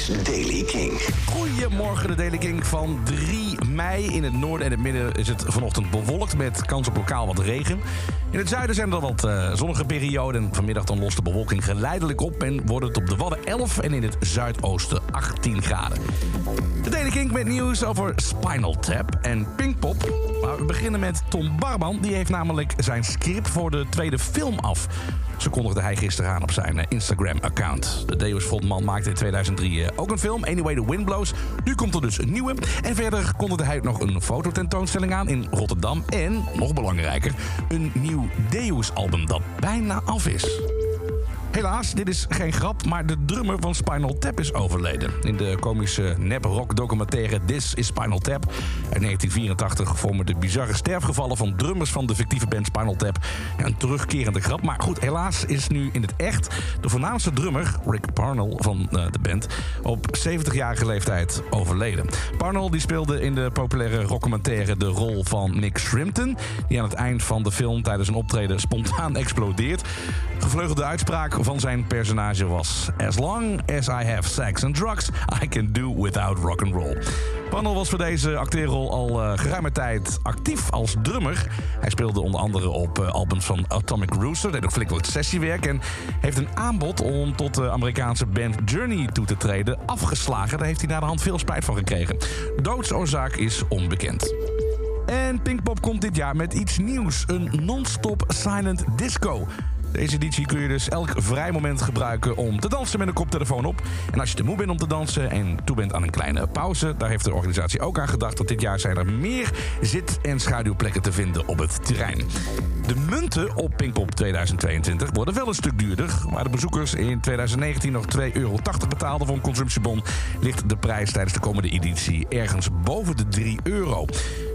is Daily King. Goedemorgen, de Daily King van 3 mei. In het noorden en het midden is het vanochtend bewolkt met kans op lokaal wat regen. In het zuiden zijn er wat uh, zonnige perioden. Vanmiddag dan lost de bewolking geleidelijk op en wordt het op de Wadden 11 en in het zuidoosten 18 graden. De Daily King met nieuws over Spinal Tap en Pinkpop. Maar we beginnen met Tom Barman. Die heeft namelijk zijn script voor de tweede film af. Zo kondigde hij gisteren aan op zijn eh, Instagram-account. De Deus maakte in 2003 eh, ook een film, Anyway the Wind Blows. Nu komt er dus een nieuwe. En verder kondigde hij nog een fototentoonstelling aan in Rotterdam. En, nog belangrijker, een nieuw Deus-album dat bijna af is. Helaas, dit is geen grap, maar de drummer van Spinal Tap is overleden. In de komische nep-rock documentaire This is Spinal Tap uit 1984 vormen de bizarre sterfgevallen van drummers van de fictieve band Spinal Tap een terugkerende grap. Maar goed, helaas is nu in het echt de voornaamste drummer, Rick Parnell van eh, de band, op 70-jarige leeftijd overleden. Parnell die speelde in de populaire documentaire de rol van Nick Shrimpton, die aan het eind van de film tijdens een optreden spontaan explodeert. Gevleugelde uitspraak van zijn personage was: As long as I have sex and drugs, I can do without rock and roll. Panel was voor deze acteerrol al uh, geruime tijd actief als drummer. Hij speelde onder andere op uh, albums van Atomic Rooster, deed ook flink wat sessiewerk en heeft een aanbod om tot de Amerikaanse band Journey toe te treden afgeslagen. Daar heeft hij naar de hand veel spijt van gekregen. Doodsoorzaak is onbekend. En Pinkpop komt dit jaar met iets nieuws: een non-stop silent disco. Deze editie kun je dus elk vrij moment gebruiken om te dansen met een koptelefoon op. En als je te moe bent om te dansen en toe bent aan een kleine pauze, daar heeft de organisatie ook aan gedacht. Want dit jaar zijn er meer zit- en schaduwplekken te vinden op het terrein. De munten op Pinkpop 2022 worden wel een stuk duurder. Waar de bezoekers in 2019 nog 2,80 euro betaalden voor een consumptiebon, ligt de prijs tijdens de komende editie ergens boven de 3 euro.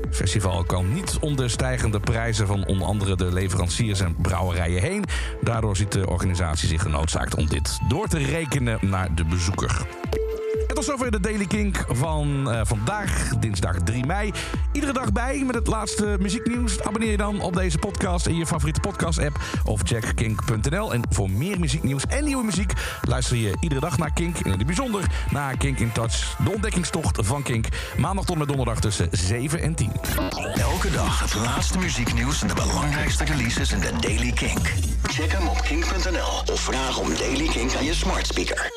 Festival kan niet om de stijgende prijzen van onder andere de leveranciers en brouwerijen heen. Daardoor ziet de organisatie zich genoodzaakt om dit door te rekenen naar de bezoeker. En tot zover de Daily Kink van uh, vandaag, dinsdag 3 mei. Iedere dag bij met het laatste muzieknieuws. Abonneer je dan op deze podcast in je favoriete podcast-app of check kink.nl. En voor meer muzieknieuws en nieuwe muziek luister je iedere dag naar Kink. En in het bijzonder naar Kink in Touch, de ontdekkingstocht van Kink. Maandag tot met donderdag tussen 7 en 10. Elke dag het laatste muzieknieuws en de belangrijkste releases in de Daily Kink. Check hem op kink.nl of vraag om Daily Kink aan je smart speaker.